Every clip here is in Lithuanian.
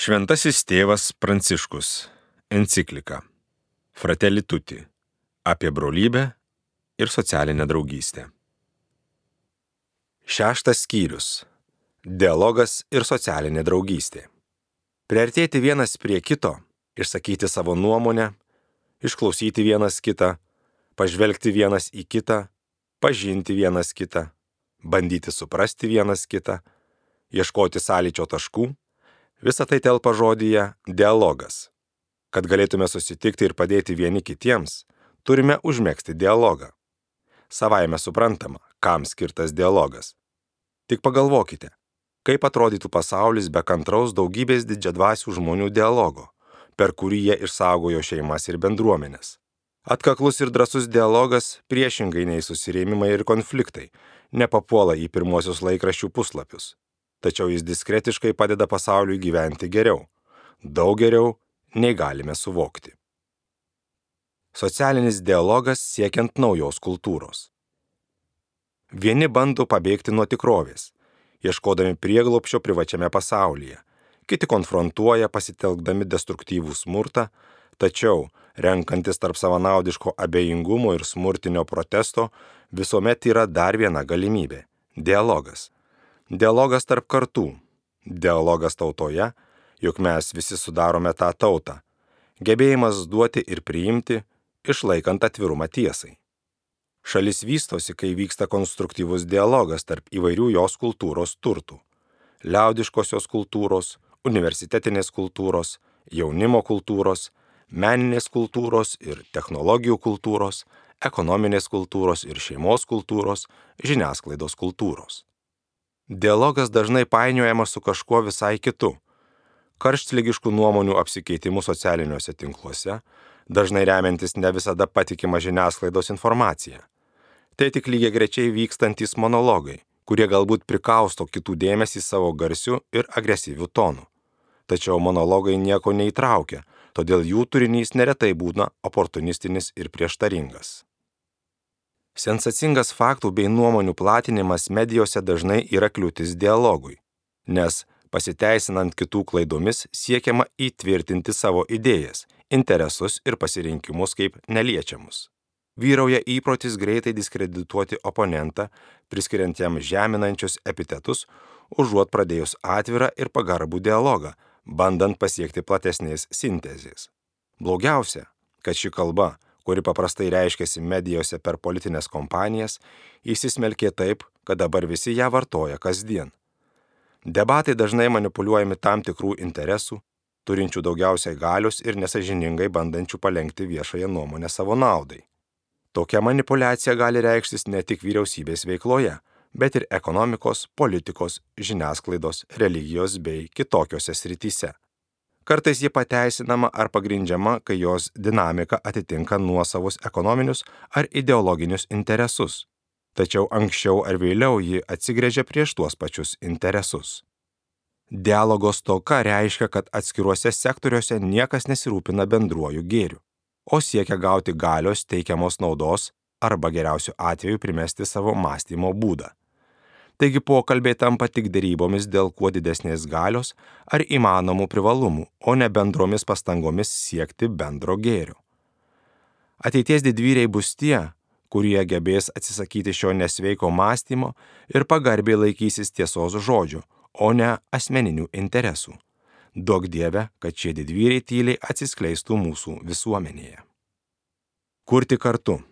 Šventasis tėvas Pranciškus. Enciklika. Fratelli tutti. Apie brolybę ir socialinę draugystę. Šeštas skyrius. Dialogas ir socialinė draugystė. Priartėti vienas prie kito, išsakyti savo nuomonę, išklausyti vienas kitą, pažvelgti vienas į kitą, pažinti vienas kitą, bandyti suprasti vienas kitą, ieškoti sąlyčio taškų Visą tai telpa žodyje dialogas. Kad galėtume susitikti ir padėti vieni kitiems, turime užmėgsti dialogą. Savaime suprantama, kam skirtas dialogas. Tik pagalvokite, kaip atrodytų pasaulis be kantraus daugybės didžiadvasių žmonių dialogo, per kurį jie išsaugojo šeimas ir bendruomenės. Atkaklus ir drasus dialogas, priešingai nei susirėmimai ir konfliktai, nepapuola į pirmosius laikraščių puslapius tačiau jis diskretiškai padeda pasauliui gyventi geriau, daug geriau, nei galime suvokti. Socialinis dialogas siekiant naujos kultūros. Vieni bando pabėgti nuo tikrovės, ieškodami prieglopšio privačiame pasaulyje, kiti konfrontuoja pasitelkdami destruktyvų smurtą, tačiau, renkantis tarp savanaudiško abejingumo ir smurtinio protesto, visuomet yra dar viena galimybė - dialogas Dialogas tarp kartų. Dialogas tautoje, juk mes visi sudarome tą tautą. Gebėjimas duoti ir priimti, išlaikant atvirumą tiesai. Šalis vystosi, kai vyksta konstruktyvus dialogas tarp įvairių jos kultūros turtų - liaudiškosios kultūros, universitetinės kultūros, jaunimo kultūros, meninės kultūros ir technologijų kultūros, ekonominės kultūros ir šeimos kultūros, žiniasklaidos kultūros. Dialogas dažnai painiojamas su kažkuo visai kitu. Karštlygiškų nuomonių apsikeitimu socialiniuose tinkluose, dažnai remiantis ne visada patikima žiniasklaidos informacija. Tai tik lygiai grečiai vykstantis monologai, kurie galbūt prikausto kitų dėmesį savo garsiu ir agresyviu tonu. Tačiau monologai nieko neįtraukia, todėl jų turinys neretai būna oportunistinis ir prieštaringas. Sensacingas faktų bei nuomonių platinimas medijose dažnai yra kliūtis dialogui, nes pasiteisinant kitų klaidomis siekiama įtvirtinti savo idėjas, interesus ir pasirinkimus kaip neliečiamus. Vyrauja įprotis greitai diskredituoti oponentą, priskiriant jam žeminančius epitetus, užuot pradėjus atvirą ir pagarbų dialogą, bandant pasiekti platesnės sintezės. Blogiausia, kad ši kalba kuri paprastai reiškiasi medijose per politinės kompanijas, įsismelkė taip, kad dabar visi ją vartoja kasdien. Debatai dažnai manipuliuojami tam tikrų interesų, turinčių daugiausiai galius ir nesažiningai bandančių palengti viešąją nuomonę savo naudai. Tokia manipulacija gali reikštis ne tik vyriausybės veikloje, bet ir ekonomikos, politikos, žiniasklaidos, religijos bei kitokiose srityse. Kartais ji pateisinama ar pagrindžiama, kai jos dinamika atitinka nuosavus ekonominius ar ideologinius interesus. Tačiau anksčiau ar vėliau ji atsigrėžia prieš tuos pačius interesus. Dialogo stoka reiškia, kad atskiruose sektoriuose niekas nesirūpina bendruoju gėriu, o siekia gauti galios teikiamos naudos arba geriausiu atveju primesti savo mąstymo būdą. Taigi pokalbiai tampa tik dėrybomis dėl kuo didesnės galios ar įmanomų privalumų, o ne bendromis pastangomis siekti bendro gėrio. Ateities didvyriai bus tie, kurie gebės atsisakyti šio nesveiko mąstymo ir pagarbiai laikysis tiesos žodžių, o ne asmeninių interesų. Daug dieve, kad šie didvyriai tyliai atsiskleistų mūsų visuomenėje. Kurti kartu.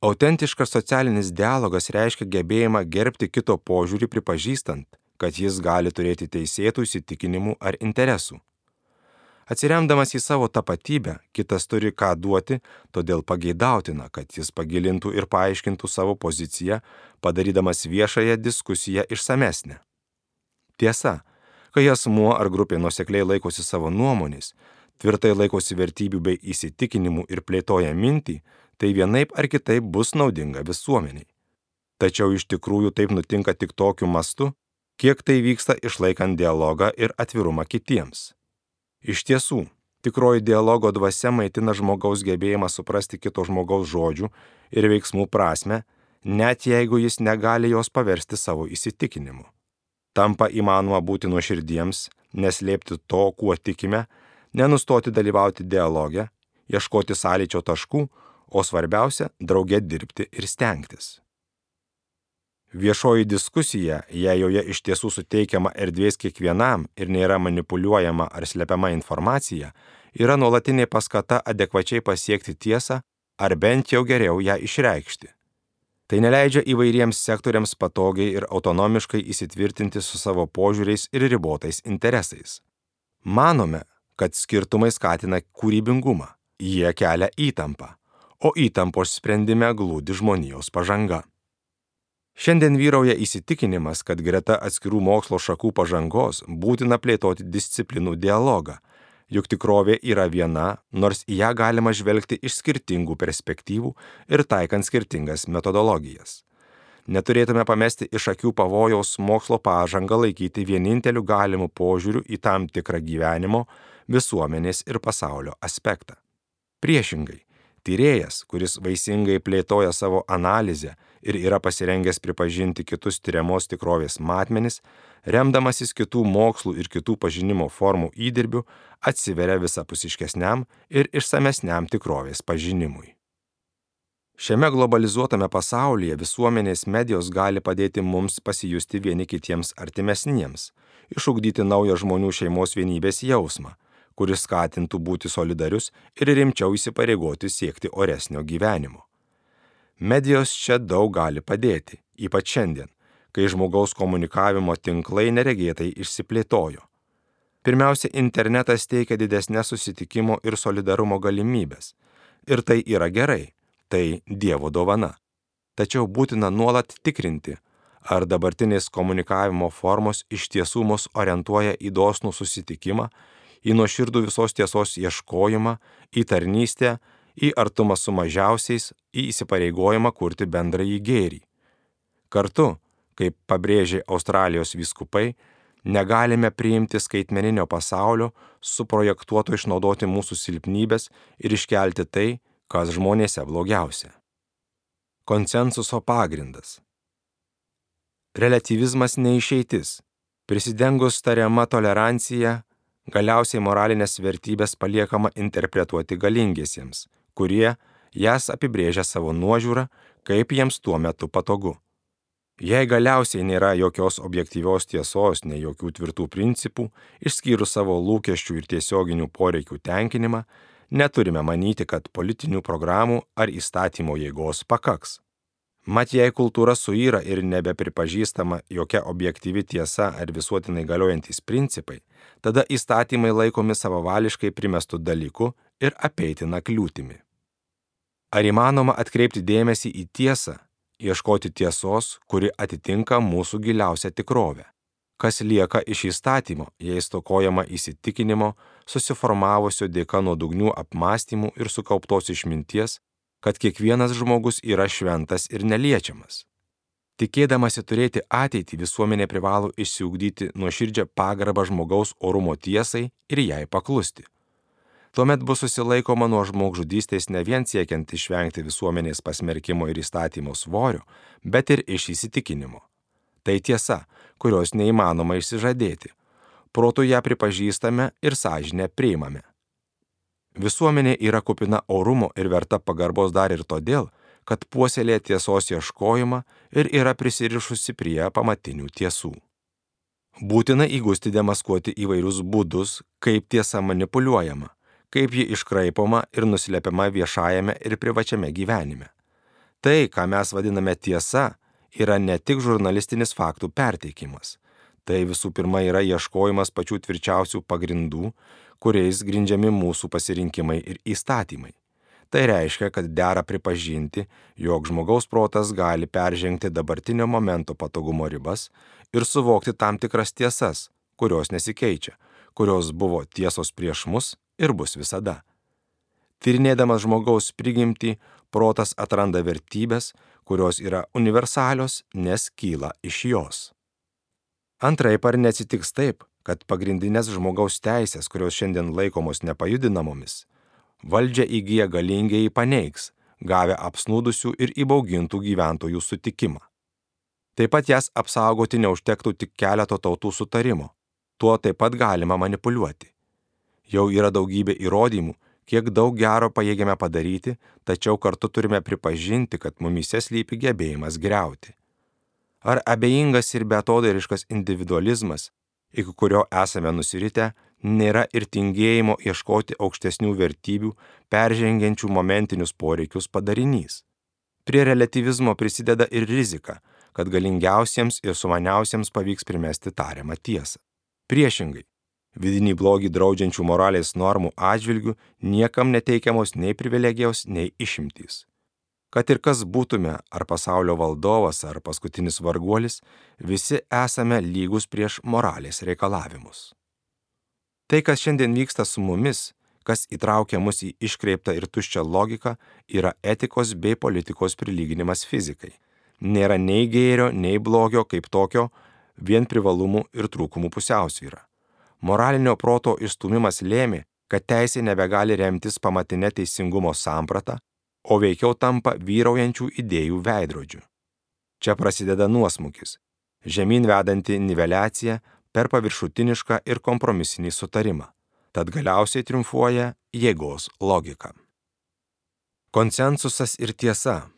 Autentiškas socialinis dialogas reiškia gebėjimą gerbti kito požiūrį pripažįstant, kad jis gali turėti teisėtų įsitikinimų ar interesų. Atsiremdamas į savo tapatybę, kitas turi ką duoti, todėl pageidautina, kad jis pagilintų ir paaiškintų savo poziciją, padarydamas viešąją diskusiją išsamesnę. Tiesa, kai asmuo ar grupė nusekliai laikosi savo nuomonės, tvirtai laikosi vertybių bei įsitikinimų ir plėtoja mintį, tai vienaip ar kitaip bus naudinga visuomeniai. Tačiau iš tikrųjų taip nutinka tik tokiu mastu, kiek tai vyksta išlaikant dialogą ir atvirumą kitiems. Iš tiesų, tikroji dialogo dvasia maitina žmogaus gebėjimą suprasti kito žmogaus žodžių ir veiksmų prasme, net jeigu jis negali jos paversti savo įsitikinimu. Tampa įmanoma būti nuoširdiems, neslėpti to, kuo tikime, nenustoti dalyvauti dialoge, ieškoti sąlyčio taškų, o svarbiausia - drauge dirbti ir stengtis. Viešoji diskusija, jei joje iš tiesų suteikiama erdvės kiekvienam ir nėra manipuliuojama ar slepiama informacija, yra nuolatinė paskata adekvačiai pasiekti tiesą ar bent jau geriau ją išreikšti. Tai neleidžia įvairiems sektoriams patogiai ir autonomiškai įsitvirtinti su savo požiūriais ir ribotais interesais. Manome, kad skirtumai skatina kūrybingumą, jie kelia įtampą, o įtampos sprendime glūdi žmonijos pažanga. Šiandien vyrauja įsitikinimas, kad greta atskirų mokslo šakų pažangos būtina plėtoti disciplinų dialogą, juk tikrovė yra viena, nors į ją galima žvelgti iš skirtingų perspektyvų ir taikant skirtingas metodologijas. Neturėtume pamesti iš akių pavojaus mokslo pažangą laikyti vieninteliu galimu požiūriu į tam tikrą gyvenimo, visuomenės ir pasaulio aspektą. Priešingai, Tyrėjas, kuris vaisingai plėtoja savo analizę ir yra pasirengęs pripažinti kitus tyriamos tikrovės matmenis, remdamasis kitų mokslų ir kitų pažinimo formų įdirbių, atsiveria visapusiškesniam ir išsamesniam tikrovės pažinimui. Šiame globalizuotame pasaulyje visuomenės medijos gali padėti mums pasijusti vieni kitiems artimesniems, išugdyti naują žmonių šeimos vienybės jausmą kuris skatintų būti solidarius ir rimčiau įsipareigoti siekti oresnio gyvenimo. Medijos čia daug gali padėti, ypač šiandien, kai žmogaus komunikavimo tinklai neregėtai išsiplėtojo. Pirmiausia, internetas teikia didesnės susitikimo ir solidarumo galimybės. Ir tai yra gerai, tai Dievo dovana. Tačiau būtina nuolat tikrinti, ar dabartinės komunikavimo formos iš tiesų mus orientuoja į dosnų susitikimą į nuoširdų visos tiesos ieškojimą, į tarnystę, į artumą su mažiausiais, į įsipareigojimą kurti bendrąjį gėrį. Kartu, kaip pabrėžė Australijos vyskupai, negalime priimti skaitmeninio pasaulio, suprojektuoto išnaudoti mūsų silpnybės ir iškelti tai, kas žmonėse blogiausia. Konsensuso pagrindas. Relativizmas neišeitis. Prisidengus tariama tolerancija, Galiausiai moralinės vertybės paliekama interpretuoti galingiesiems, kurie jas apibrėžia savo nuožiūrą, kaip jiems tuo metu patogu. Jei galiausiai nėra jokios objektyvios tiesos, nei jokių tvirtų principų, išskyrus savo lūkesčių ir tiesioginių poreikių tenkinimą, neturime manyti, kad politinių programų ar įstatymo jėgos pakaks. Mat jei kultūra suyra ir nebepripažįstama jokia objektyvi tiesa ar visuotinai galiojantis principai, tada įstatymai laikomi savavališkai primestų dalykų ir apeitina kliūtimi. Ar įmanoma atkreipti dėmesį į tiesą, ieškoti tiesos, kuri atitinka mūsų giliausią tikrovę? Kas lieka iš įstatymo, jei stokojama įsitikinimo, susiformavusio dėka nuodugnių apmąstymų ir sukauptos išminties, kad kiekvienas žmogus yra šventas ir neliečiamas. Tikėdamasi turėti ateitį, visuomenė privalo išsiugdyti nuoširdžią pagarbą žmogaus orumo tiesai ir jai paklusti. Tuomet bus susilaikoma nuo žmogžudystės ne vien siekiant išvengti visuomenės pasmerkimo ir įstatymo svorio, bet ir iš įsitikinimo. Tai tiesa, kurios neįmanoma išsižadėti. Protų ją pripažįstame ir sąžinę priimame. Visuomenė yra kupina orumo ir verta pagarbos dar ir todėl, kad puoselė tiesos ieškojimą ir yra prisirišusi prie pamatinių tiesų. Būtina įgusti demaskuoti įvairius būdus, kaip tiesa manipuliuojama, kaip ji iškraipoma ir nuslepiama viešajame ir privačiame gyvenime. Tai, ką mes vadiname tiesa, yra ne tik žurnalistinis faktų perteikimas. Tai visų pirma yra ieškojimas pačių tvirčiausių pagrindų, kuriais grindžiami mūsų pasirinkimai ir įstatymai. Tai reiškia, kad dera pripažinti, jog žmogaus protas gali peržengti dabartinio momento patogumo ribas ir suvokti tam tikras tiesas, kurios nesikeičia, kurios buvo tiesos prieš mus ir bus visada. Tyrinėdamas žmogaus prigimtį, protas atranda vertybės, kurios yra universalios, nes kyla iš jos. Antraip ar neatsitiks taip, kad pagrindinės žmogaus teisės, kurios šiandien laikomos nepajudinamomis, valdžią įgyja galingieji paneigs, gavę apsnūdusių ir įbaugintų gyventojų sutikimą. Taip pat jas apsaugoti neužtektų tik keleto tautų sutarimo. tuo taip pat galima manipuliuoti. Jau yra daugybė įrodymų, kiek daug gero pajėgiame padaryti, tačiau kartu turime pripažinti, kad mumise slypi gebėjimas greuti. Ar abejingas ir betodairiškas individualizmas, iki kurio esame nusiritę, nėra ir tingėjimo ieškoti aukštesnių vertybių, peržengiančių momentinius poreikius padarinys. Prie relativizmo prisideda ir rizika, kad galingiausiems ir sumaniausiems pavyks primesti tariamą tiesą. Priešingai, vidinį blogį draudžiančių moralės normų atžvilgių niekam neteikiamos nei privilegijos, nei išimtys. Kad ir kas būtume, ar pasaulio valdovas, ar paskutinis varguolis, visi esame lygus prieš moralės reikalavimus. Tai, kas šiandien vyksta su mumis, kas įtraukia mus į iškreiptą ir tuščią logiką, yra etikos bei politikos prilyginimas fizikai. Nėra nei gėrio, nei blogio kaip tokio, vien privalumų ir trūkumų pusiausvyra. Moralinio proto išstumimas lėmė, kad teisė nebegali remtis pamatinę teisingumo sampratą, o veikiau tampa vyraujančių idėjų veidrodžių. Čia prasideda nuosmukis, žemyn vedanti niveliacija per paviršutinišką ir kompromisinį sutarimą. Tad galiausiai triumfuoja jėgos logika. Konsensusas ir tiesa.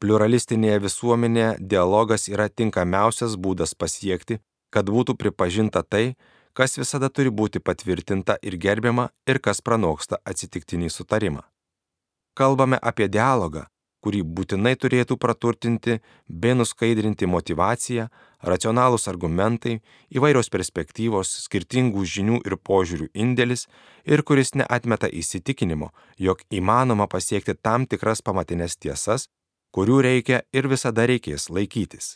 Pluralistinėje visuomenėje dialogas yra tinkamiausias būdas pasiekti, kad būtų pripažinta tai, kas visada turi būti patvirtinta ir gerbiama ir kas pranoksta atsitiktinį sutarimą. Kalbame apie dialogą, kurį būtinai turėtų praturtinti bei nuskaidrinti motivacija, racionalūs argumentai, įvairios perspektyvos, skirtingų žinių ir požiūrių indėlis ir kuris neatmeta įsitikinimo, jog įmanoma pasiekti tam tikras pamatinės tiesas, kurių reikia ir visada reikės laikytis.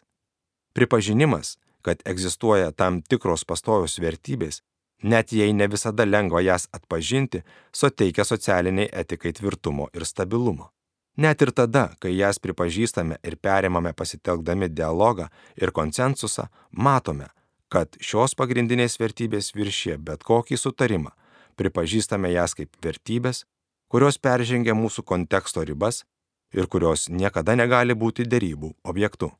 Pripažinimas, kad egzistuoja tam tikros pastovios vertybės, net jei ne visada lengva jas atpažinti, suteikia socialiniai etikai tvirtumo ir stabilumo. Net ir tada, kai jas pripažįstame ir perimame pasitelkdami dialogą ir konsensusą, matome, kad šios pagrindinės vertybės viršė bet kokį sutarimą, pripažįstame jas kaip vertybės, kurios peržengia mūsų konteksto ribas ir kurios niekada negali būti dėrybų objektu.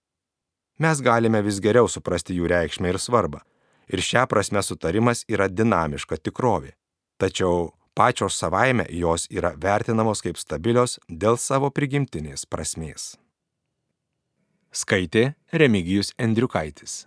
Mes galime vis geriau suprasti jų reikšmę ir svarbą, ir šią prasme sutarimas yra dinamiška tikrovė. Tačiau pačios savaime jos yra vertinamos kaip stabilios dėl savo prigimtinės prasmės. Skaitė Remigijus Endriukaitis.